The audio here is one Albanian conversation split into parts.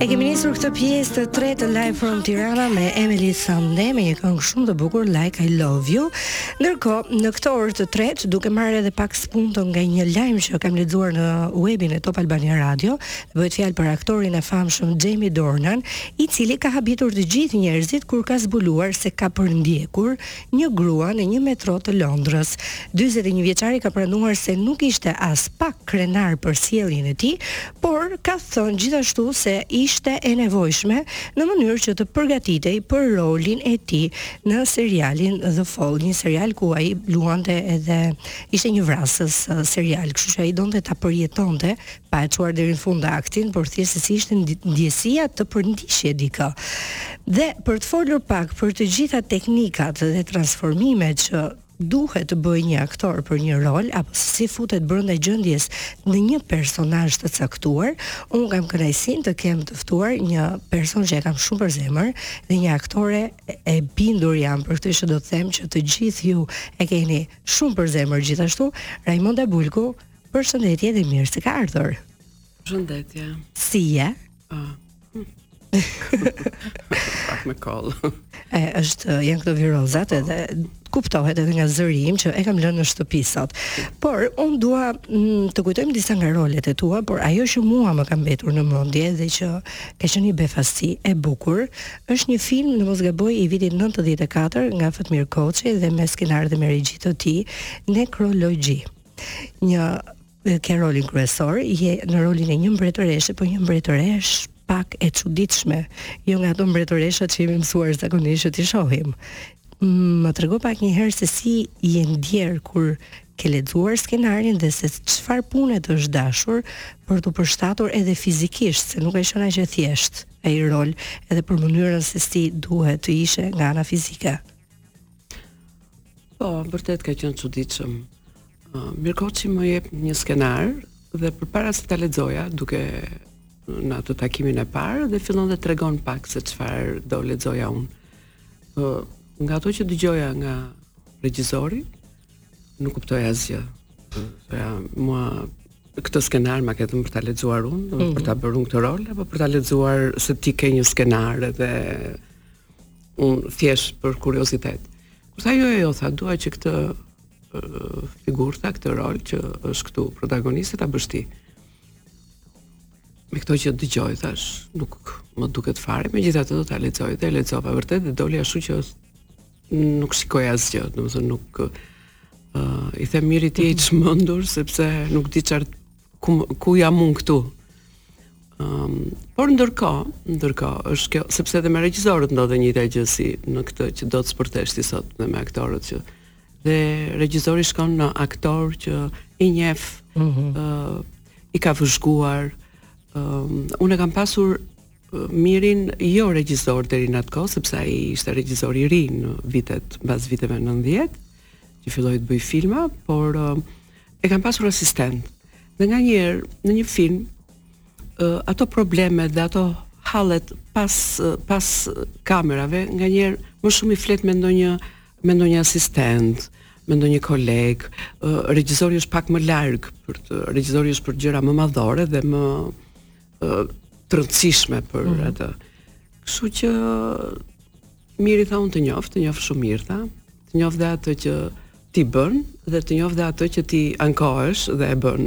E kemi nisur këtë pjesë të tretë të Live from Tirana me Emeli Sandé me një këngë shumë të bukur Like I Love You. Ndërkohë, në këtë orë të tretë duke marrë edhe pak spunto nga një lajm që kam lexuar në webin e Top Albania Radio, bëhet fjalë për aktorin e famshëm Jamie Dornan, i cili ka habitur të gjithë njerëzit kur ka zbuluar se ka përndjekur Një grua në një metro të Londrës. Dyzet e një vjeçari ka pranuar se nuk ishte aspak krenar për sjelljen e tij, por ka thënë gjithashtu se ishte e nevojshme në mënyrë që të përgatitej për rolin e tij në serialin The Fall, një serial ku ai luante edhe ishte një vrasës serial, kështu që ai donte ta përjetonte pa e çuar deri në fund aktin, por thjesht se si ishte ndjesia të përndiqje dikë. Dhe për të folur pak për të gjitha teknikat dhe transformimet që duhet të bëjë një aktor për një rol apo si futet brenda gjendjes në një personazh të caktuar, unë kam kënaqësinë të kem të ftuar një person që e kam shumë për zemër dhe një aktore e bindur jam për këtë që do të them që të gjithë ju e keni shumë për zemër gjithashtu, Rajmonda Bulku, Përshëndetje dhe mirë se ke ardhur. Përshëndetje. Si je? Ah. Pak me kollë. E, është, janë këto virozat edhe kuptohet edhe nga zëri im që e kam lënë në shtëpi sot. Por unë dua mm, të kujtojmë disa nga rolet e tua, por ajo që mua më ka mbetur në mendje dhe që ka qenë një befasi e bukur, është një film në mos gaboj i vitit 94 nga Fatmir Koçi dhe me skenar dhe me regji të tij, Nekrologji. Një ke rolin kryesor, je në rolin e një mbretëreshe, po një mbretëreshë pak e çuditshme, jo nga ato mbretëreshat që jemi mësuar zakonisht që t'i shohim. Mm, më trego pak një herë se si je ndjerë kur ke lexuar skenarin dhe se çfarë pune të është dashur për t'u përshtatur edhe fizikisht, se nuk ka qenë aq i thjeshtë ai rol, edhe për mënyrën se si duhet të ishe nga ana fizike. Po, vërtet ka qenë çuditshëm. Uh, Mir Koçi më jep një skenar dhe përpara se ta lexoja, duke në atë takimin e parë dhe fillon dhe tregon pak se çfarë do lexoja unë. Uh, nga ato që dëgjoja nga regjizori, nuk kuptoja asgjë. Pra, mua këtë skenar ma ke dhënë për ta lexuar unë, mm -hmm. për ta bërë unë këtë rol, apo për ta lexuar se ti ke një skenar dhe Unë thjesht për kuriozitet. Kur tha jo, jo, jo, tha dua që këtë figurë, tha këtë rol që është këtu protagoniste ta bësh ti. Me këto që dëgjoj thashë, nuk më duket fare, megjithatë do ta lexoj dhe e lexova vërtet dhe doli ashtu që nuk shikoj asgjë, domethënë nuk uh, i them Miri ti je i çmendur sepse nuk di çfarë ku ku jam unë këtu. Um, por ndërkohë, ndërkohë është kjo, sepse edhe me regjizorët ndodh e njëjta gjë si në këtë që do të shprehesh ti sot dhe me aktorët që dhe regjizori shkon në aktorë që i njeh mm -hmm. uh, i ka vëzhguar um, unë e kam pasur Mirin jo regjisor deri në atë kohë, sepse ai ishte regjisor i ri në vitet mbas viteve 90, që filloi të bëjë filma, por uh, e kam pasur asistent. Dhe nganjëherë, në një film, uh, ato probleme dhe ato hallet pas, uh, pas kamerave, nganjëherë, më shumë i flet me ndonjë, me ndonjë asistent, me ndonjë koleg, uh, regjizori është pak më larg, për të, regjizori është për gjëra më madhore dhe më, të rëndësishme për mm -hmm. atë. Kështu që Miri tha unë të njoh, të njoh shumë mirë tha, të njoh dhe atë që ti bën dhe të njoh dhe atë që ti ankohesh dhe e bën.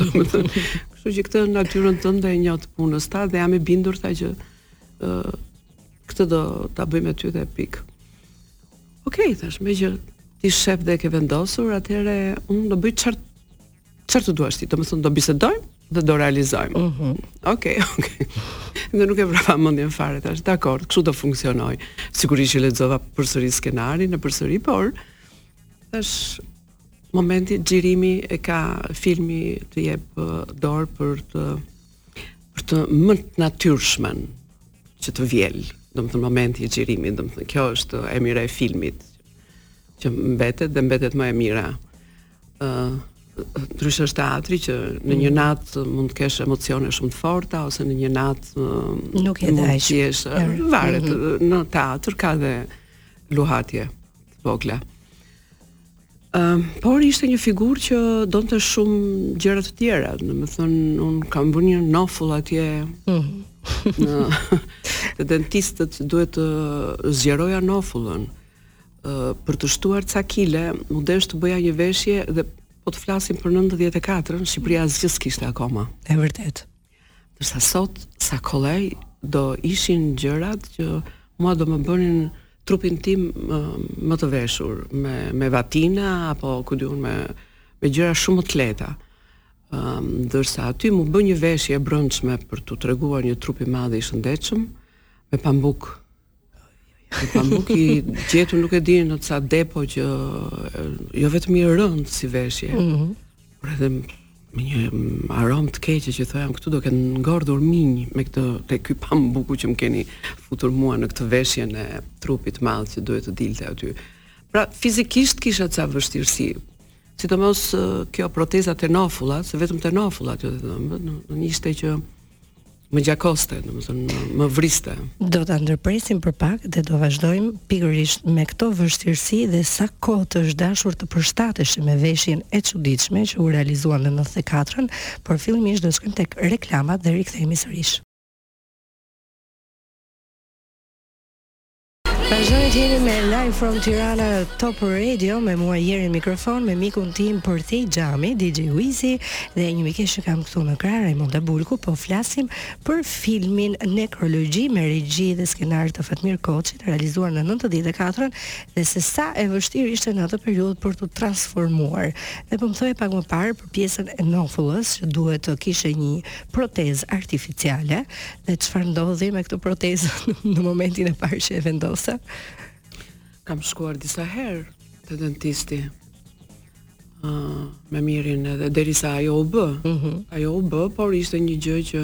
Domethënë, kështu që këtë natyrën tënde e njoh të punës tha dhe jam i bindur tha që ë uh, këtë do ta bëjmë me ty dhe pikë. Okej, okay, thashë, meqë ti je shef dhe ke vendosur, atëherë unë do bëj çfarë Çfarë të duash ti? Domethënë do bisedojmë dhe do realizojmë. Ëh. Uh -huh. Okej, okay, okej. Okay. Unë nuk e vrava mendjen fare, thashë. Dakord, kështu do funksionojë. Sigurisht që lexova përsëri skenarin e përsëri, por thashë momenti i xhirimit e ka filmi të jep dorë për të për të më të natyrshmen që të vjen, domethënë momenti i xhirimit, domethënë kjo është e mira e filmit që mbetet dhe mbetet më e mira. ë uh, ndryshe është teatri që në një mm. natë mund të kesh emocione shumë të forta ose në një natë uh, nuk e di ti je varet mm -hmm. në teatër ka dhe luhatje të vogla ë uh, por ishte një figurë që donte shumë gjëra të tjera domethënë unë kam vënë një nofull atje mm -hmm në te dentistët duhet të zgjeroja nofullën. për të shtuar ca kile, m'u desh të bëja një veshje dhe po të flasim për 94-ën, Shqipëria asgjë s'kishte akoma. E vërtetë. Ndërsa sot, sa kollaj, do ishin gjërat që mua do më bënin trupin tim më, më të veshur, me, me vatina, apo ku di unë me, me gjëra shumë më të lehta. Um, ndërsa aty m'u bë një veshje e brendshme për t'u treguar një trup i madh e i shëndetshëm, me pambuk Pambuki i gjetur nuk e di, në ca depo që jo vetëm i rëndë si veshje. Ëh. Mm por edhe me një aromë të keqe që thoya këtu do ketë ngordhur minj te ky pambuku që më keni futur mua në këtë veshjen e trupit të madh që duhet të dilte aty. Pra fizikisht kisha ca vështirësi. Sidomos kjo proteza te nofullat, se vetëm te nofullat jo te dhëmbët, ishte që Më gjakoste, domethënë më vriste. Do ta ndërpresim për pak dhe do vazhdojmë pikërisht me këto vështirësi dhe sa kohë të është dashur të përshtatesh me veshjen e çuditshme që u realizua në 94-ën, por fillimisht do të shkojmë tek reklamat dhe rikthehemi sërish. Vazhdoni të jeni me Live from Tirana në Top Radio me mua Jeri në mikrofon me mikun tim Për the Xhami DJ Wizi dhe një mikesh që kam këtu në krah Rajmonda Bulku po flasim për filmin Nekrologji me regji dhe skenar të Fatmir Koçit realizuar në 94-ën dhe se sa e vështirë ishte në atë periudhë për t'u transformuar dhe po më thoje pak më parë për pjesën e nofullës që duhet të kishe një protezë artificiale Dhe çfarë ndodhi me këtë protezë në momentin e parë që e vendose? Kam shkuar disa herë te dentisti. Ëh, uh, me Mirin edhe derisa ajo u bë. Ëh, uh -huh. ajo u bë, por ishte një gjë që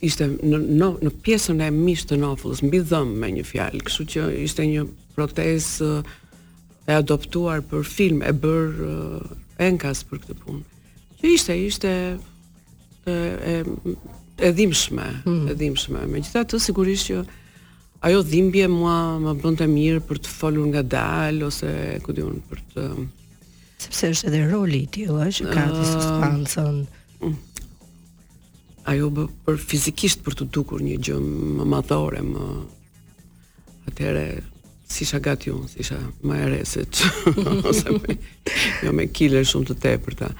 ishte në në, në pjesën e mishit të nofullës, mbi dhëmbë me një fjalë, kështu që ishte një protezë uh, e adoptuar për film e bërë uh, enkas për këtë punë. Që ishte, ishte e e e dhimbshme, mm. e dhimbshme. Megjithatë sigurisht që ajo dhimbje mua më bënte mirë për të folur ngadalë ose ku di unë për të sepse është edhe roli i tillë që ka atë uh, substancën. Mm. Ajo bë por fizikisht për t'u dukur një gjë më madhore, më Atëherë s'isha gati unë, se isha më e re se ç'qe, ose me, jo me kile shumë të tepërta.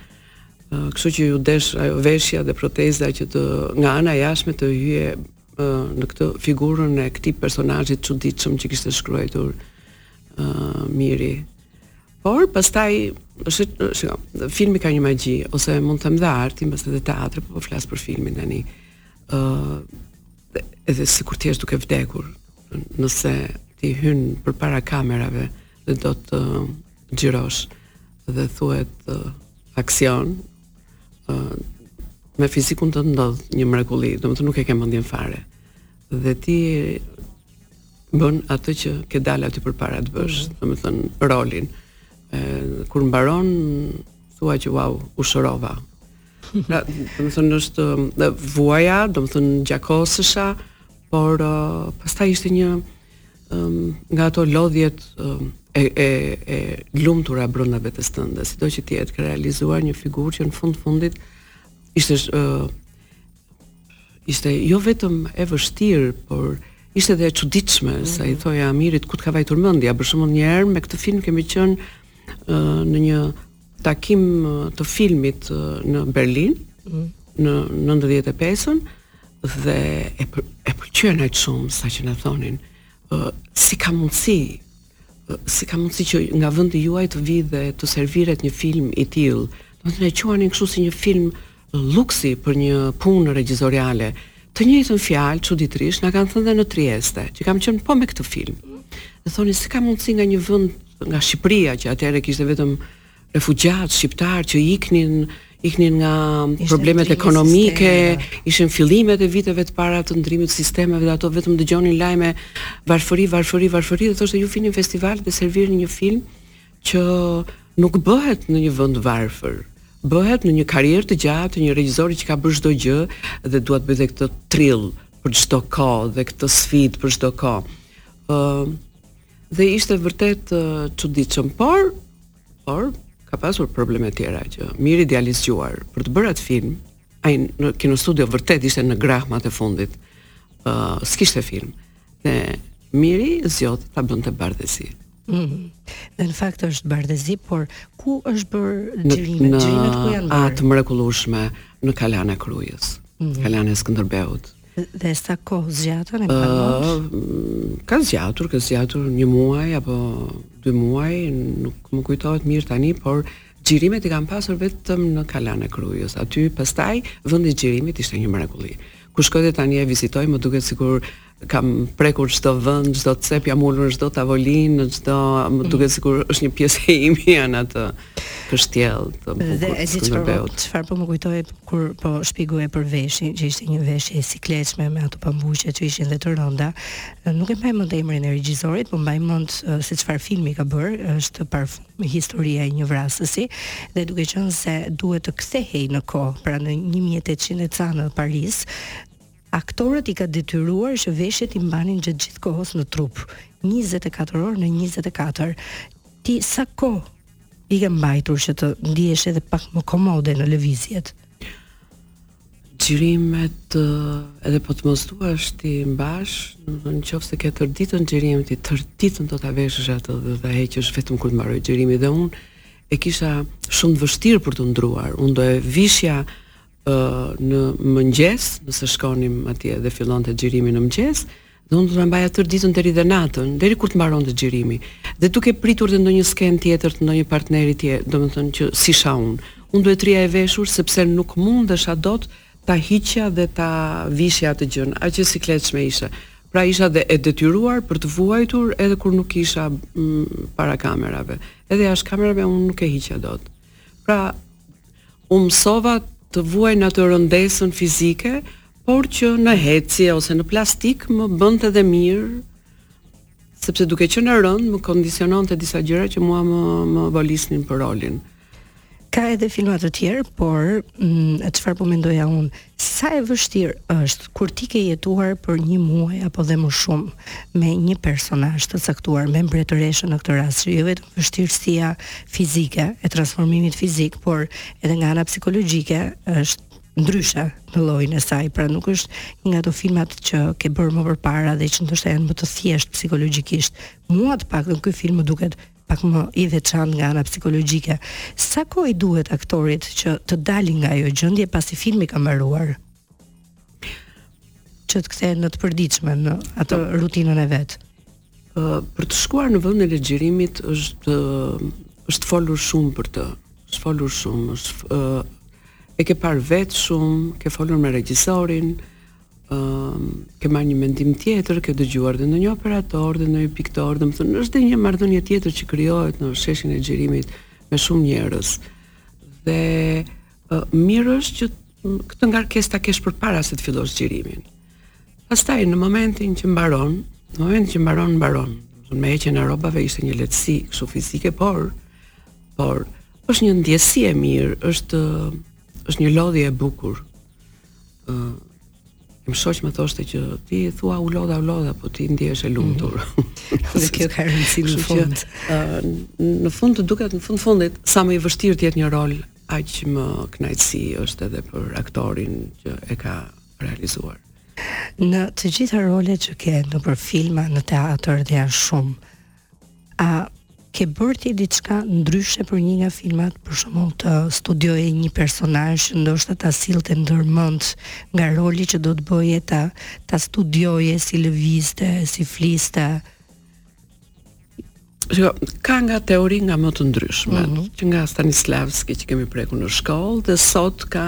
Kështu që iu desh ajo veshja dhe proteza që të nga ana jashme të hyja në këtë figurën e këtij personazhi të çuditshëm që kishte shkruar uh, Miri. Por pastaj është shiko, filmi ka një magji ose mund të them dhe arti, mbase dhe teatri, po flas për filmin tani. ë uh, dhe edhe sikur të jesh duke vdekur, nëse ti hyn përpara kamerave dhe do të xhirosh dhe thuhet uh, aksion uh, me fizikun të ndodh një mrekulli, domethënë nuk e ke mendjen fare. Dhe ti bën atë që ke dalë aty përpara të bësh, mm -hmm. domethënë rolin. Ë kur mbaron thua që wow, u shërova. Pra, domethënë është vuaja, domethënë gjakosesha, por uh, pastaj ishte një um, nga ato lodhjet um, e e e lumtura brenda vetes tënde, sido që ti e ke realizuar një figurë që në fund fundit ishte uh, ishte jo vetëm e vështirë, por ishte edhe e çuditshme, mm -hmm. sa i mhm. thoja Amirit ku të ka vajtur mendja, për shembull një herë me këtë film kemi qenë uh, në një takim të filmit në Berlin mm. në 95-ën dhe e për, e pëlqyen aq shumë sa që na thonin uh, si ka mundësi uh, si ka mundësi që nga vendi juaj të vijë dhe të serviret një film i tillë. Domethënë e quanin kështu si një film luksi për një punë regjizoriale. Të njëjtën fjalë, çuditërisht, na kanë thënë dhe në Trieste, që kam qenë po me këtë film. Dhe thonin, si ka mundësi nga një vend, nga Shqipëria, që atëherë kishte vetëm refugjatë shqiptarë që iknin iknin nga problemet ekonomike, sisteme. ishin fillimet e viteve të para të ndërrimit të sistemeve dhe ato vetëm dëgjonin lajme varfëri, varfëri, varfëri dhe thoshte ju vini në festival dhe servirni një film që nuk bëhet në një vend varfër, bëhet në një karrierë të gjatë të një regjisori që ka bërë çdo gjë dhe dua të bëj dhe këtë trill për çdo kohë dhe këtë sfidë për çdo kohë. ë uh, dhe ishte vërtet uh, çuditshëm, por por ka pasur probleme të tjera që Miri i ka realizuar për të bërë atë film, ai në kinostudio vërtet ishte në grahmat e fundit. ë uh, s'kishte film. Dhe Miri zgjodh ta bënte bardhezi. Mm. Dhe në fakt është bardhezi, por ku është bërë xhirimet? Në, xhirimet ku janë bërë? Atë mrekullueshme në Kalanë e Krujës. Mm. Kalanë e Skënderbeut. Dhe sa kohë zgjatën e planos? Uh, ka zgjatur, ka zgjatur një muaj apo dy muaj, nuk më kujtohet mirë tani, por xhirimet i kam pasur vetëm në Kalanë e Krujës. Aty pastaj vendi i xhirimit ishte një mrekulli. Kur shkoj tani e vizitoj, më duket sikur kam prekur çdo vend, çdo cep, jam ulur në çdo tavolinë, në çdo, më duket mm. sikur është një pjesë e imja në atë kështjellë të bukur. Dhe e di çfarë po, çfarë po më kujtoi kur po shpjegoje për veshjen, që ishte një veshje e sikletshme me ato pambukë që ishin dhe të rënda. Nuk e mbaj mend emrin e regjisorit, po mbaj mend se çfarë filmi ka bërë, është Parfumi historia e një vrasësi dhe duke qenë se duhet të kthehej në kohë, pra në 1800 e ca në Paris, Aktorët i ka detyruar që veshjet t'i mbanin gjatë gjithë kohës në trup, njëzet e katër orë në njëzet e katër. Ti sa kohë i ke mbajtur që të ndihesh edhe pak më komode në lëvizjet? Xhirimet edhe po të mos duash t'i mbash, në qoftë se ke tërë ditën xhirim ti tërë ditën do ta veshësh atë dhe ta heqësh vetëm kur të mbarojë xhirimi dhe unë e kisha shumë të vështirë për t'u ndërruar. Unë do e vishja në mëngjes, nëse shkonim atje dhe fillonte xhirimi në mëngjes, dhe unë do të mbaja tërë ditën deri dhe natën, deri kur të mbaronte xhirimi. Dhe duke pritur dhe ndonjë skenë tjetër të ndonjë partneri tjetër, domethënë që s'isha unë. Unë duhet të rrija e veshur sepse nuk mundesha dot ta hiqja dhe ta vishja atë gjën, aq e sikletshme ishte. Pra isha dhe e detyruar për të vuajtur edhe kur nuk isha para kamerave. Edhe jashtë kamerave unë nuk e hiqja dot. Pra U mësova të vuaj në atë rëndesën fizike, por që në ecje ose në plastikë më bënte dhe mirë, sepse duke qenë e rëndë më kondiciononte disa gjëra që mua më më volisnin për rolin. Ka edhe filma të tjerë, por mm, çfarë po mendoja unë, Sa e vështirë është kur ti ke jetuar për një muaj apo dhe më shumë me një personazh të caktuar, me mbretëreshën në këtë rast, jo vetëm vështirësia fizike, e transformimit fizik, por edhe nga ana psikologjike është ndryshe në llojin e saj, pra nuk është një nga ato filmat që ke bërë më përpara dhe që ndoshta janë më të thjeshtë psikologjikisht. Mua të paktën ky film më duket pak më i veçantë nga ana psikologjike. Sa kohë i duhet aktorit që të dali nga ajo gjendje pasi filmi ka mbaruar? Që të kthehet në të përditshme në atë rutinën e vet. Ë uh, për të shkuar në vend të xhirimit është uh, është folur shumë për të. Është folur shumë, është uh, e ke parë vetë shumë, ke folur me regjisorin, Ëm ke marrë një mendim tjetër, ke dëgjuar dhe ndonjë operator dhe ndonjë piktor, domethënë është dhe një marrëdhënie tjetër që krijohet në sheshin e xhirimit me shumë njerëz. Dhe uh, mirë është që këtë ngarkesë ta kesh përpara se të fillosh xhirimin. Pastaj në momentin që mbaron, në momentin që mbaron, mbaron. Domethënë me heqjen e rrobave ishte një lehtësi kështu fizike, por por është një ndjesi e mirë, është është një lodhje e bukur ë uh, Im shoq më thoshte që ti thua u lodha u lodha, po ti ndjehesh e lumtur. Mm -hmm. Dhe kjo ka rëndësi në fund. Që, uh, në fund duket në fund fundit sa më i vështirë të jetë një rol, aq më kënaqësi është edhe për aktorin që e ka realizuar. Në të gjitha rolet që ke nëpër filma, në teatr dhe janë shumë, A ke bërë ti diçka ndryshe për një nga filmat, për shembull të studioje një personazh, ndoshta ta sillte ndërmend nga roli që do të bëje ta ta studioje si lëvizte, si fliste. Shiko, ka nga teori nga më të ndryshme, mm -hmm. që nga Stanislavski që kemi prekur në shkollë dhe sot ka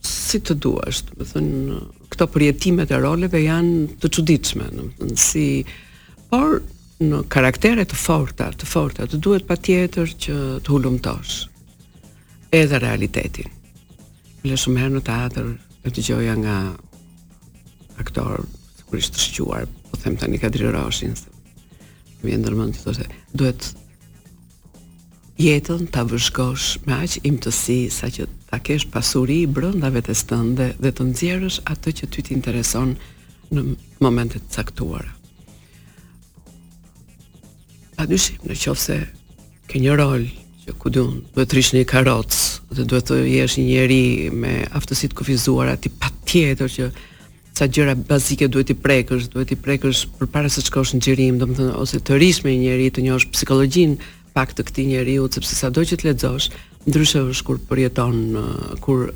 si të duash, domethënë këto përjetimet e roleve janë të çuditshme, domethënë si Por në karaktere të forta, të forta, të duhet patjetër që të hulumtosh edhe realitetin. Shumë herë në teatër e dëgjoja nga aktorë, si i thonë, të shquar, po them tani Kadri Roshin, se më vjen ndërmend të thoshe, duhet Jetën ta vëzhgosh me aq imtësi sa që ta kesh pasuri brenda vetes tënde dhe të nxjerrësh atë që ty t'intereson në momente të caktuara. Pa dyshim, në qoftë se ke një rol që ku di unë, duhet të rrish në një karrocë dhe duhet të jesh një njeri me aftësi të kufizuara, ti patjetër që ca gjëra bazike duhet t'i prekësh, duhet t'i prekësh përpara se të shkosh në xhirim, domethënë ose të rrish me një njeri, të njohësh psikologjinë pak të këtij njeriu, sepse sado që të lexosh, ndryshe është kur përjeton kur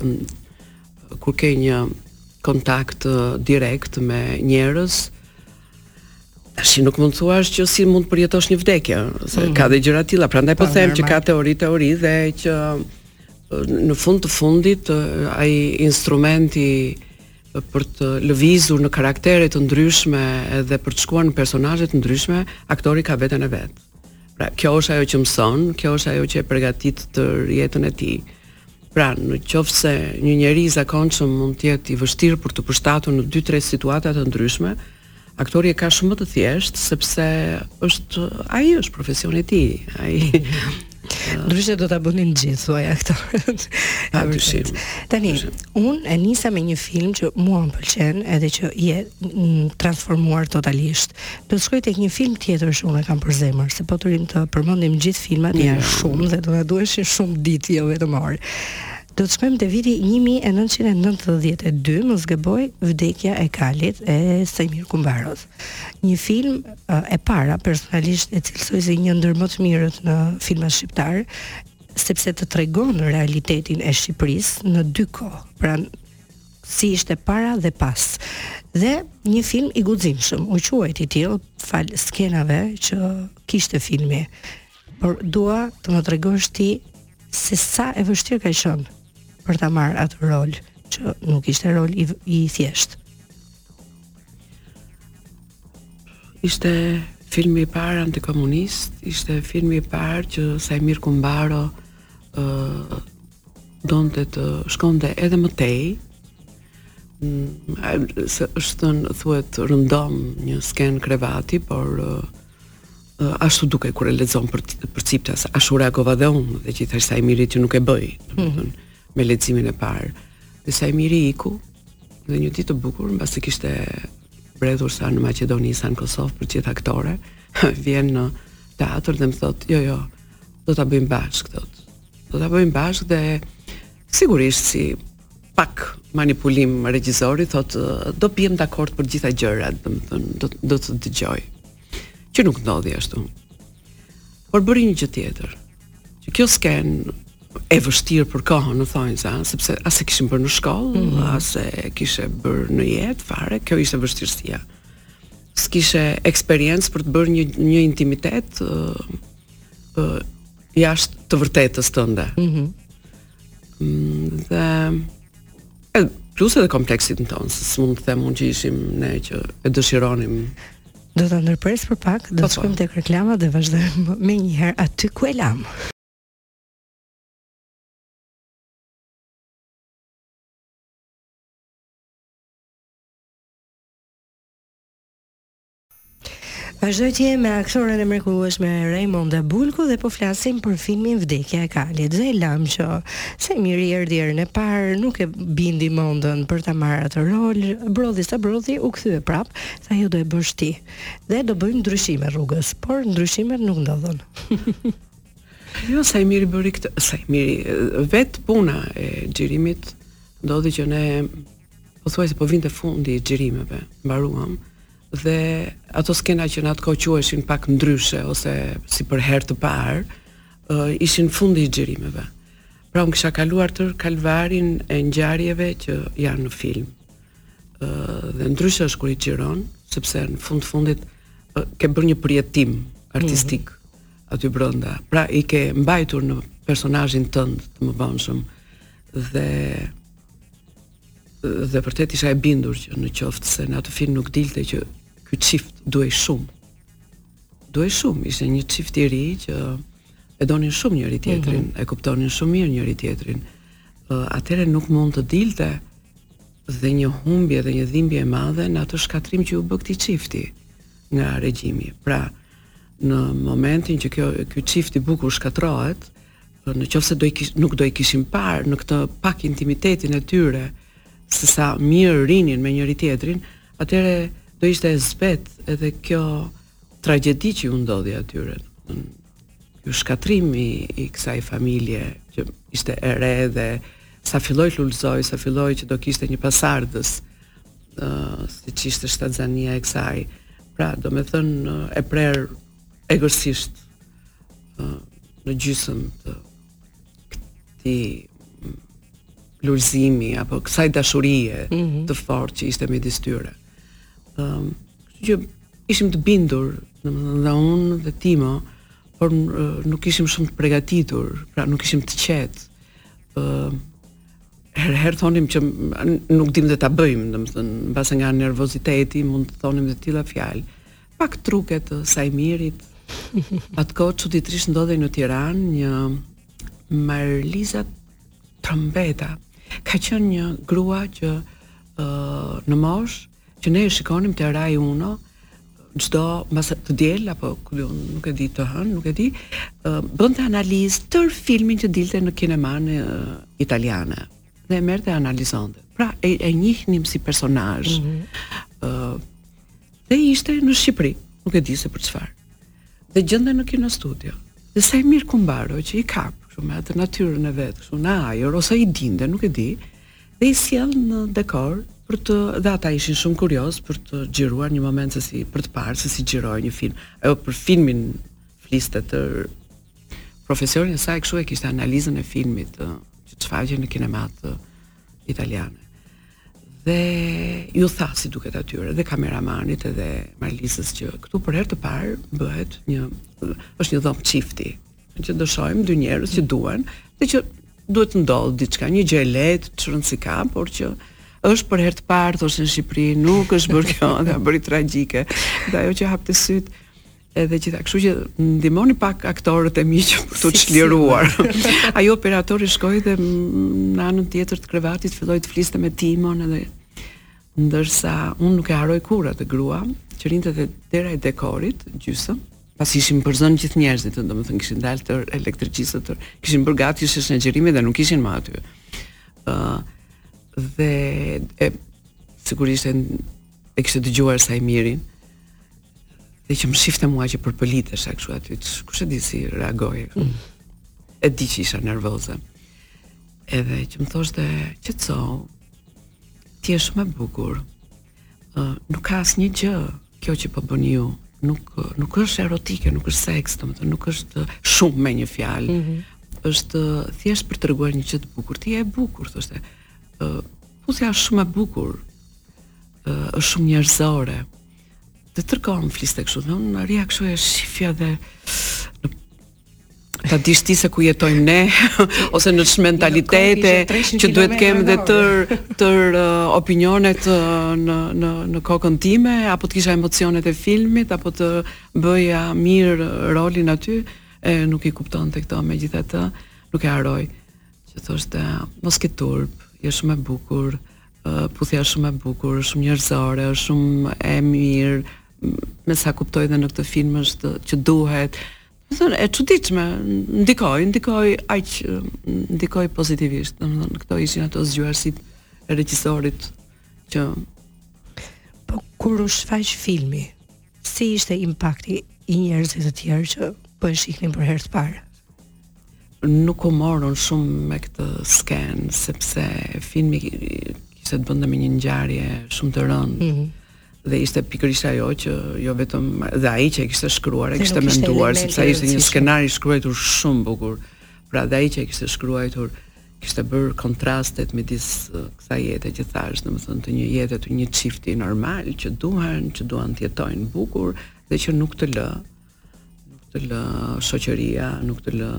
kur ke një kontakt direkt me njerëz, Tash nuk mund të thuash që si mund të përjetosh një vdekje, se mm -hmm. ka dhe gjëra të tilla, prandaj po them që ka teori teori dhe që në fund të fundit ai instrumenti për të lëvizur në karaktere të ndryshme edhe për të shkuar në personazhe të ndryshme, aktori ka veten e vet. Pra, kjo është ajo që mëson, kjo është ajo që e përgatit tërë jetën e tij. Pra, në qoftë se një njeri i zakonshëm mund të jetë i vështirë për t'u përshtatur në 2-3 situata të ndryshme, Aktori e ka shumë më të thjeshtë sepse është ai është profesioni i tij. Ai Ndryshe do ta bënin gjithë, thuaj, aktorët. Pa dyshim. Tani, unë e nisa me një film që mua më pëlqen edhe që je transformuar totalisht. Do të shkoj tek një film tjetër që unë e kam për zemër, se po të rrimë të përmendim gjithë filmat janë shumë dhe do na duheshin shumë ditë jo vetëm orë. Do të shkojmë te viti një mijë e nëntëqind e nëntëdhjetë e dy, mos gaboj, Vdekja e kalit e Saimir Kumbaros. Një film e, pra, personalisht e cilësoj si një ndër më të mirët në filmat shqiptarë, sepse të tregon realitetin e Shqipërisë në dy kohë. Pra si ishte para dhe pas. Dhe një film i guximshëm, u quajt i tillë falë skenave që kishte filmi. Por dua të më tregosh ti se sa e vështirë ka qenë për ta marrë atë rol, që nuk ishte rol i, i thjeshtë. Ishte filmi i parë antikomunist, ishte filmi i parë që Saimir Kumbaro ë uh, donte të shkonte edhe më tej. Mm, se ç'është thuhet rëndom një skenë krevati, por uh, ashtu duket kur e lexon për përciptas, ashtu reagova dhe unë dhe i thashë Saimirit që nuk e bëj, domethënë mm -hmm. me leximin e parë. Dhe Saimiri iku dhe një ditë të bukur mbasi kishte bredhur sa në Maqedoni sa në Kosovë për të gjetur aktore, vjen në teatr dhe më thotë, "Jo, jo, do ta bëjmë bashkë thotë. Do ta bëjmë bashkë dhe sigurisht si pak manipulim regjisori thotë, "Do biem dakord për gjitha gjërat, domethënë do do të dëgjoj." Që nuk ndodhi ashtu. Por bëri një gjë tjetër. Që kjo skenë e vështirë për kohën në thonjëza, sepse as e kishim bërë në shkollë, mm -hmm. as e kishe bërë në jetë fare, kjo ishte vështirësia. S'kishe eksperiencë për të bërë një një intimitet ë uh, jashtë të vërtetës tënde. Mhm. Mm dhe Plus edhe kompleksin tonë, se s'mund të them unë që ishim ne që e dëshironim Do ta ndërpres për pak, do po, të po. shkojmë tek reklamat dhe vazhdojmë menjëherë aty ku e lamë. Vazhdoj të jem me aktoren e mrekullueshme Rajmonda Bulku dhe po flasim për filmin Vdekja e Kalit dhe e lamë që Saimiri erdhi herën e parë, nuk e bindi Mondën për ta marrë atë rol, brodhi sa brodhi, u kthye prapë, tha jo do e bësh ti. Dhe do bëjmë ndryshime rrugës, por ndryshimet nuk ndodhën. Jo, Saimiri bëri këtë, Saimiri, vetë puna e xhirimit ndodhi që ne pothuajse po vinte fundi i xhirimeve, mbaruam dhe ato skena që në atë kohë quheshin pak ndryshe ose si për herë të parë, uh, ishin fundi i xhirimeve. Pra unë kisha kaluar tërë kalvarin e ngjarjeve që janë në film. ë uh, dhe ndryshe është kur i xhiron, sepse në fund të fundit uh, ke bërë një përjetim artistik mm -hmm. aty brenda. Pra i ke mbajtur në personazhin tënd të mëvonshëm dhe Dhe vërtet isha e bindur që në qoftë se në atë film nuk dilte që ky çift duhej shumë. Duhej shumë, ishte një çift i ri që e donin shumë njëri-tjetrin, mm -hmm. e kuptonin shumë mirë njëri-tjetrin. Uh, atëherë nuk mund të dilte dhe një humbje dhe një dhimbje e madhe në atë shkatërrim që iu bë këtij çifti nga regjimi. Pra, në momentin që kjo ky çift i bukur shkatërrohet, Në qoftë se do i kish, nuk do i kishim parë në këtë pak intimitetin e tyre se sa mirë rrinin me njëri-tjetrin, atëhere do ishte e zbehtë edhe kjo tragjedi që iu ndodhi atyre. Ky shkatërrimi i kësaj familje që ishte e re dhe sa filloi të lulëzojë, sa filloi që do kishte një pasardhës, uh, siç ishte shtatzania e kësaj. Pra, domethënë, e prerë egërsisht në gjysëm të këtij lulëzimi apo kësaj dashurie mm -hmm. të fortë që ishte midis tyre. Ëm, ehm, kështu që ishim të bindur, domethënë dhe unë dhe Timo, por nuk ishim shumë të përgatitur, pra nuk ishim të qetë. Ëm, ehm, herë herë thonim që nuk dimë dhe ta bëjmë, domethënë, mbase nga nervoziteti mund të thonim dhe të tilla fjalë. Pak truke të Saimirit. Atë kohë çuditërisht ndodhej në Tiranë një Marlisa Trombetta. Ka qenë një grua që ë uh, në moshë që ne e shikonim te Rai Uno çdo mbas të diele apo ku di unë nuk e di të hënë, nuk e di, uh, bënte analizë tërë filmin që dilte në kinemanë uh, italiane. Dhe merrte analizonte. Pra e, e njihnim si personazh. Mm -hmm. uh, Dhe ishte në Shqipëri, nuk e di se për çfarë. Dhe gjendej në Kinostudio. Dhe Saimir Kumbaro që i kap, kështu me atë natyrën e vet, kështu në ajër ose i dinte, nuk e di, dhe i sjell në dekor për të dhe ata ishin shumë kuriozë për të xhiruar një moment se si për të parë se si xhirohej një film. Ajo për filmin fliste, tërë profesionin e saj kështu e kishte analizën e filmit që shfaqej në kinemat italiane. dhe iu tha si duket atyre dhe kameramanit edhe Marlisës që këtu për herë të parë bëhet një është një dhomë çifti që do shohim dy njerëz që duhen dhe që duhet të ndodhë diçka, një gjë e lehtë, ç'rëndësi ka, por që është për herë të parë thoshte në Shqipëri, nuk është bërë kjo, ta bëri tragjike. Dhe ajo që hapte sytë Edhe gjitha, kështu që ndihmoni pak aktorët e mi që për t'u çliruar. Ai operatori shkoi dhe në anën tjetër të krevatit filloi të fliste me Timon edhe ndërsa unë nuk e harroj kurrë atë grua që rrinte te dera e dekorit gjysmë pasi ishin përzënë gjithë njerëzit, domethënë kishin dalë tërë elektricistët, kishin bërë gati sheshin e xhirimit dhe nuk ishin më aty. ë uh, dhe e sigurisht e kishte dëgjuar sa e mirë dhe që më shifte mua që përpëlitesha kështu aty. Kush e di si reagoi? Mm. E di që isha nervoze. Edhe që më thoshte, "Qetësohu, ti je shumë e bukur. Ë, uh, nuk ka asnjë gjë kjo që po bëni ju. Nuk nuk është erotike, nuk është seks, domethënë nuk është shumë me një fjalë. Mm -hmm. Është thjesht për të treguar një gjë të bukur. Ti je e bukur, thoshte. Puthja është shumë e bukur, është shumë njerëzore. Dhe tërë kohën fliste kështu, dhe unë rrija kështu e shifja dhe ta dish ti se ku jetojmë ne ose në ç'mentalitete që duhet të kem dhe tërë tërë uh, opinionet uh, në në në kokën time apo të kisha emocionet e filmit apo të bëja mirë rolin aty e nuk i kuptonte këto megjithatë nuk e harroj Që thoshte, mos ki turp, je shumë e bukur, puthja është shumë e bukur, shumë njerëzore, është shumë e mirë, me sa kuptoj dhe në këtë film është që duhet. Domethënë e çuditshme, ndikoi, ndikoi aq ndikoi pozitivisht, domethënë këto ishin ato zgjuarsitë e regjisorit që po kur u shfaq filmi Si ishte impakti i njerëzve të tjerë që po e shihnin për herë të parë? Nuk u morën shumë me këtë skenë sepse filmi kishte të bënte me një ngjarje shumë të rëndë. Mm -hmm dhe ishte pikërisht ajo që jo vetëm dhe ai që e kishte shkruar, e kishte menduar sepse ishte një skenar i shkruajtur shumë bukur. Pra dhe ai që e kishte shkruajtur kishte bërë kontrastet midis kësaj jete që thashë, domethënë të një jete të një çifti normal që duhen, që duan të jetojnë bukur dhe që nuk të lë nuk të lë shoqëria, nuk të lë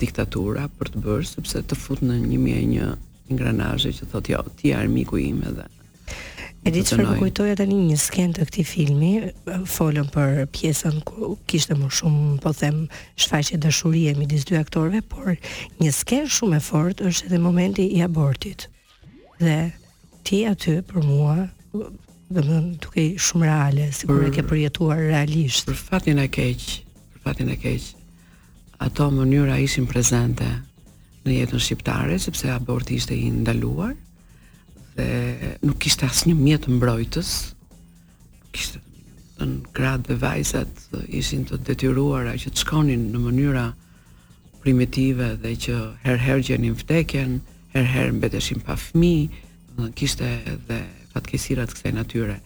diktatura për të bërë sepse të fut në 1001 ingranazhe që thotë jo, ti je armiku im edhe E di çfarë më kujtove tani një skenë të këtij filmi, folëm për pjesën ku kishte më shumë, po them, shfaqje dashurie midis dy aktorëve, por një skenë shumë e fortë është edhe momenti i abortit. Dhe ti aty për mua domethënë dukej shumë reale, sikur e ke përjetuar realisht. Për fatin e keq, për fatin e keq. Ato mënyra ishin prezente në jetën shqiptare sepse aborti ishte i ndaluar. dhe nuk kishte asnjë mjet mbrojtës, kishte dhe gratë dhe vajzat ishin të detyruara që të shkonin në mënyra primitive dhe që herë herë gjenin vdekjen, herë herë mbeteshin pa fmi, dhe kishte dhe fatkeqësira të kësaj natyre.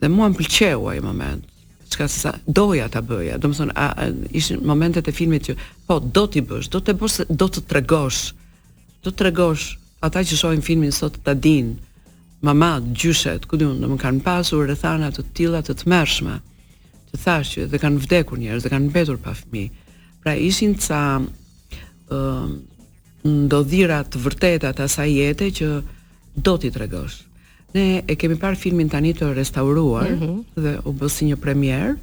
Dhe mua më pëlqeu ai moment, çka sa doja ta bëja. Domethënë, a, a ishin momentet e filmit që po do t'i bësh, do të bësh, do të tregosh. do të tregosh ata që shohin filmin sot ta dinë mamat, gjyshet, ku di unë, domethënë kanë pasur rrethana të tilla të tmerrshme. Të thashë që dhe kanë vdekur njerëz, dhe kanë mbetur pa fëmijë. Pra ishin ca ë uh, ndodhi të vërteta të asaj jete që do t'i tregosh. Ne e kemi parë filmin tani të restauruar mm -hmm. dhe u bë si një premierë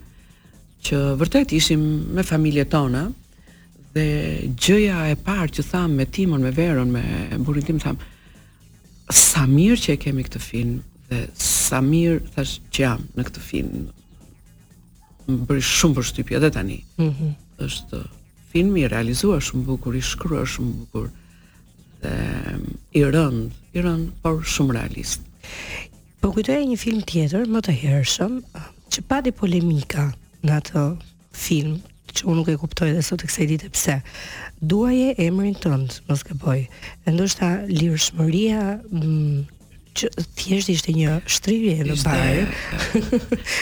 që vërtet ishim me familjet tona Dhe gjëja e parë që thamë me Timon, me Verën, me burrin tim, thamë, sa mirë që e kemi këtë film dhe sa mirë thashë që jam në këtë film. Më bëri shumë përshtypje edhe tani. Mhm. Mm është film i realizuar shumë bukur, i shkruar shumë bukur dhe i rëndë, i rëndë, por shumë realist. Po kujtoja një film tjetër më të hershëm që pati polemika në atë Film, që unë nuk e kuptoj dhe sot e kësaj dite pse. Duaje emrin tënd, në mos gaboj. E ndoshta lirshmëria mm, që thjesht ishte një shtrirje në bar.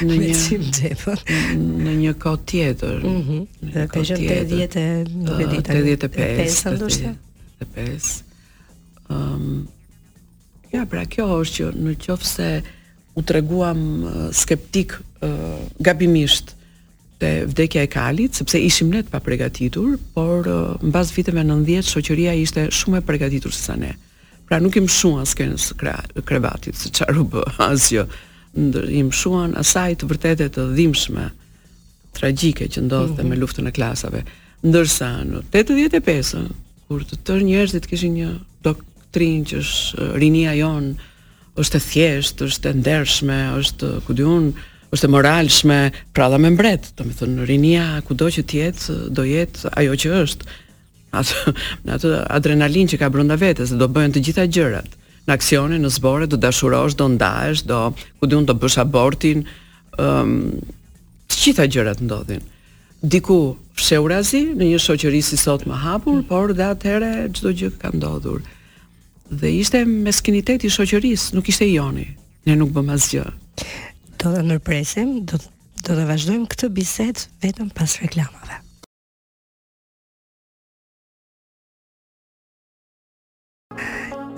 Në një sim xhepa. Në një kohë tjetër. Mm -hmm. Në kohë tjetër. 80, nuk e di tani. 85, 85. 85. Ëm um, Ja, pra kjo është që në qoftë se U treguam skeptikë gabimisht te Vdekja e kalit, sepse ishim ne të papregatitur, por mbas viteve 90 shoqëria ishte shumë më e pregatitur sesa ne. Pra nuk i mshuan skenës së krevatit, se çfarë u bë, asgjë. I mshuan asaj të vërtete të dhimbshme, tragjike që ndodhte mm -hmm. me luftën e klasave. Ndërsa në 85-ën, kur të tërë njerëzit kishin një doktrinë që është rinia jonë, është e thjeshtë, është e ndershme, është, ku di unë, është e moralshme, përralla me mbret, domethënë, rinia, kudo që të jetë, do jetë ajo që është, atë, atë adrenalinë që ka brenda vetes, do bëhen të gjitha gjërat, në aksione, në zbore, do dashurosh, do ndahesh, do, ku di unë, do bësh abortin, um, të gjitha gjërat ndodhin. Diku, fshehurazi, në një shoqëri si sot më hapur, por dhe atëhere, çdo gjë ka ndodhur. Dhe ishte meskinitet i shoqërisë, nuk ishte joni. Ne nuk bëmë asgjë. Do ta ndërpresim, do ta do ta vazhdojmë këtë bisedë vetëm pas reklamave.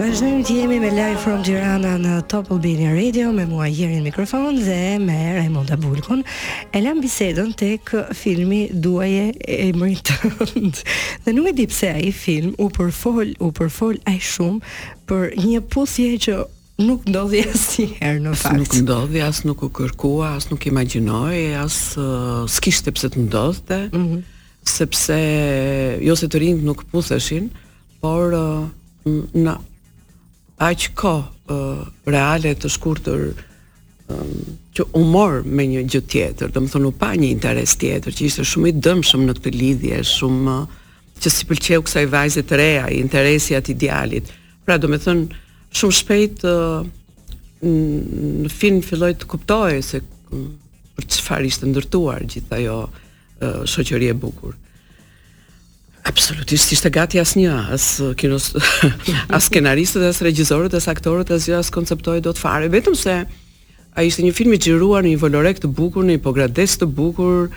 Vazhdojmë të jemi me Live from Tirana në Top Albania Radio me mua Jerin në mikrofon dhe me Rajmonda Bulkun. E lamë bisedën tek filmi Duaje emrin tënd. Dhe nuk e di pse ai film u përfol, u përfol aq shumë për një puthje që nuk ndodhi asnjëherë në fakt. Nuk ndodhi, as nuk u kërkua, as nuk u imagjinua, as uh, s'kishte pse të ndodhte. Mm -hmm. Sepse jo se të rinjtë nuk putheshin, por uh, në aq kohë uh, reale të shkurtër që u mor me një gjë tjetër, domethënë u pa një interes tjetër, që ishte shumë i dëmshëm në këtë lidhje, shumë që s'i pëlqeu kësaj vajze të re ai interesi i atij djalit. Pra domethënë, shumë shpejt në film filloi të kuptohej se për çfarë ishte ndërtuar gjithë ajo shoqëri e bukur. Absolutisht ishte gati asnjë, as kinos as skenaristët as regjisorët as aktorët asgjë s'e konceptoi dot fare vetëm se ai ishte një film i xhiruar në një Volorek të bukur në një Pogradec të bukur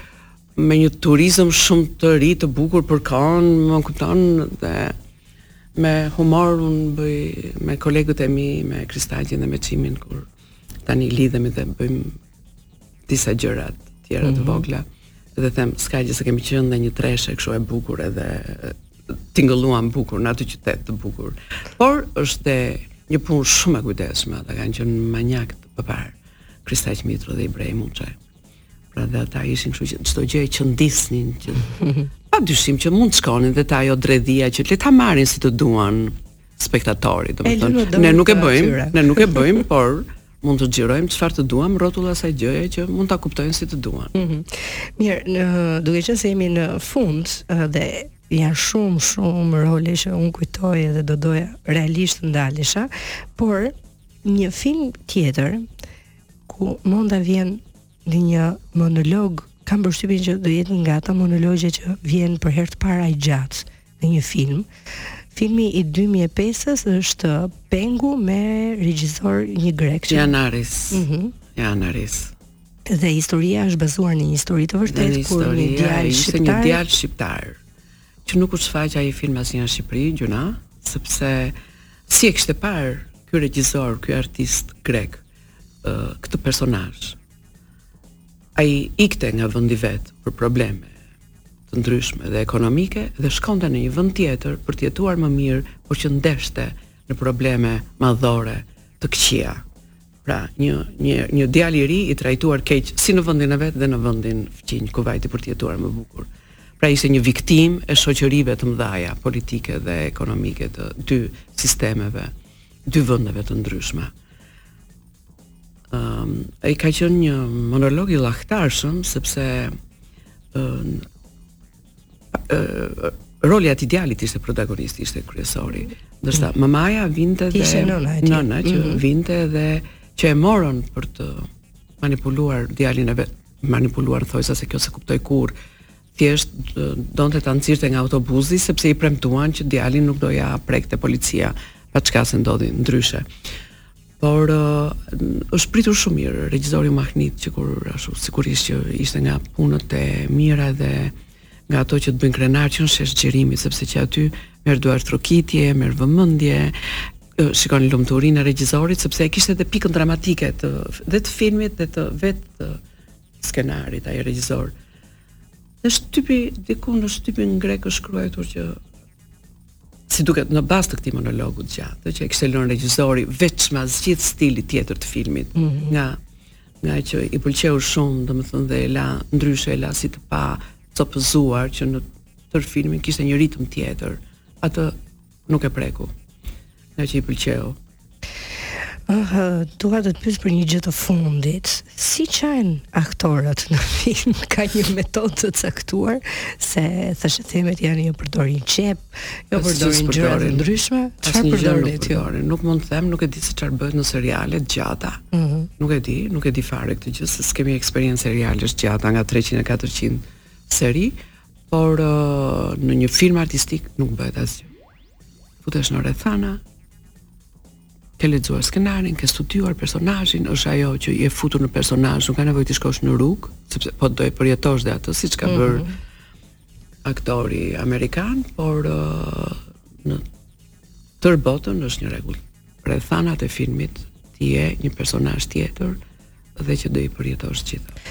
me një turizëm shumë të ri të bukur për kohën më kupton dhe me humor unë bëj me kolegët e mi me Kristaqin dhe me Çimin kur tani lidhemi dhe bëjmë disa gjëra të tjera të mhm. vogla dhe them s'ka gjë se kemi qenë në një treshe kështu e bukur edhe tingëlluam bukur në atë qytet të bukur. Por është një punë shumë e kujdesshme, ata kanë qenë maniakë të paparë. Kristaq Mitro dhe Ibrahim Muçaj. Pra dhe ata ishin kështu që çdo gjë e qëndisnin që pa dyshim që mund të shkonin dhe te ajo dredhia që le ta marrin si të duan. spektatori, domethënë ne nuk e bëjmë, ne nuk e bëjmë, por mund të xhirojmë çfarë të duam rrotull asaj gjëje që mund ta kuptojnë si të duan. Mm -hmm. Mirë, në, duke qenë se jemi në fund dhe janë shumë shumë role që unë kujtoj edhe do doja realisht të ndalesha, por një film tjetër ku Monda vjen në një monolog kam përshtypjen që do jetë nga ato monologje që vjen për herë të parë aq i gjatë në një film. Filmi i 2005-ës është Pengu me regjisor një grek, Janaris. Mhm. Mm Janaris. Dhe historia është bazuar në një histori të vërtetë ku një djalë shqiptar, një djalë shqiptar që nuk u shfaq ai film asnjëherë në Shqipëri, gjynah, sepse si e kishte parë ky regjisor, ky artist grek, këtë personazh. Ai ikte nga vendi i vet për probleme të ndryshme dhe ekonomike dhe shkonte në një vend tjetër për të jetuar më mirë, por që ndeshte në probleme madhore të këqija. Pra, një një një djalë i ri i trajtuar keq si në vendin e vet dhe në vendin fqinj ku vajti për të jetuar më bukur. Pra ishte një viktimë e shoqërive të mëdhaja politike dhe ekonomike të dy sistemeve, dy vendeve të ndryshme. Um, ai ka qenë një monolog i llahtarshëm sepse um, uh, roli i atij djalit ishte protagonist, ishte kryesori. Ndërsa mm. mamaja vinte dhe ishte nëna, nëna që mm -hmm. vinte dhe që e morën për të manipuluar djalin e vet, manipuluar thonjëza se kjo s'e kuptoi kurrë thjesht donte ta nxirrte nga autobusi sepse i premtuan që djalin nuk do ia prekte policia paçka se ndodhi ndryshe. Por është pritur shumë mirë regjizori mahnit, sikur ashtu sigurisht që ishte nga punët e mira dhe nga ato që të bëjnë krenar që në shesh xhirimi, sepse që aty merr duartrokitje, merr vëmendje, shikon lumturinë e regjizorit sepse e kishte edhe pikën dramatike të dhe të filmit dhe të vetë skenarit ai regjizor. Në shtypi diku në shtypin grek është shkruajtur që si duket në bazë të këtij monologu të gjatë, që e kishte lënë regjizori veçmas gjithë stilit tjetër të filmit, mm -hmm. nga nga që i pëlqeu shumë, domethënë dhe e la ndryshe e la si të pacopëzuar që në tërë filmin kishte një ritëm tjetër. Atë nuk e preku. Nga që i pëlqeu. Uh, dua të të pyes për një gjë të fundit. Si qajnë aktorët në film? Ka një metodë të caktuar se thashethemet janë jo përdorin qepë, jo përdorin gjëra të ndryshme. Çfarë përdor ti? Nuk mund të them, nuk e di se çfarë bëhet në seriale të gjata. Ëh. Mm -hmm. Nuk e di, nuk e di fare këtë gjë se s'kemi eksperiencë seriale të gjata nga 300 e 400 seri, por uh, në një film artistik nuk bëhet asgjë. Futesh në rrethana, ke lexuar skenarin, ke studiuar personazhin, është ajo që je futur në personazh, nuk ka nevojë të shkosh në rrugë, sepse po do e përjetosh dhe atë siç ka mhm. bërë mm -hmm. aktori amerikan, por uh, në tërë botën është një rregull. Rrethanat e filmit ti je një personazh tjetër, dhe që do i përjetosh gjithë.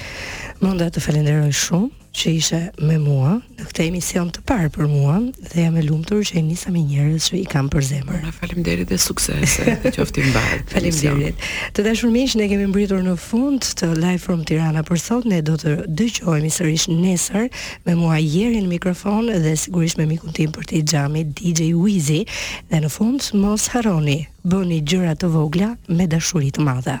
Monda, të falenderoj shumë që ishe me mua në këtë emision të parë për mua dhe jam e lumtur që e nisa me njerëz që i kam për zemër. Faleminderit dhe suksese. Qoftë i mbarë. Faleminderit. Të dashur miq, ne kemi mbërritur në fund të Live from Tirana për sot. Ne do të dëgjohemi sërish nesër me mua Jeri në mikrofon dhe sigurisht me mikun tim përtej xhamit DJ Wizi. Dhe në fund mos harroni, bëni gjëra të vogla me dashuri të madhe.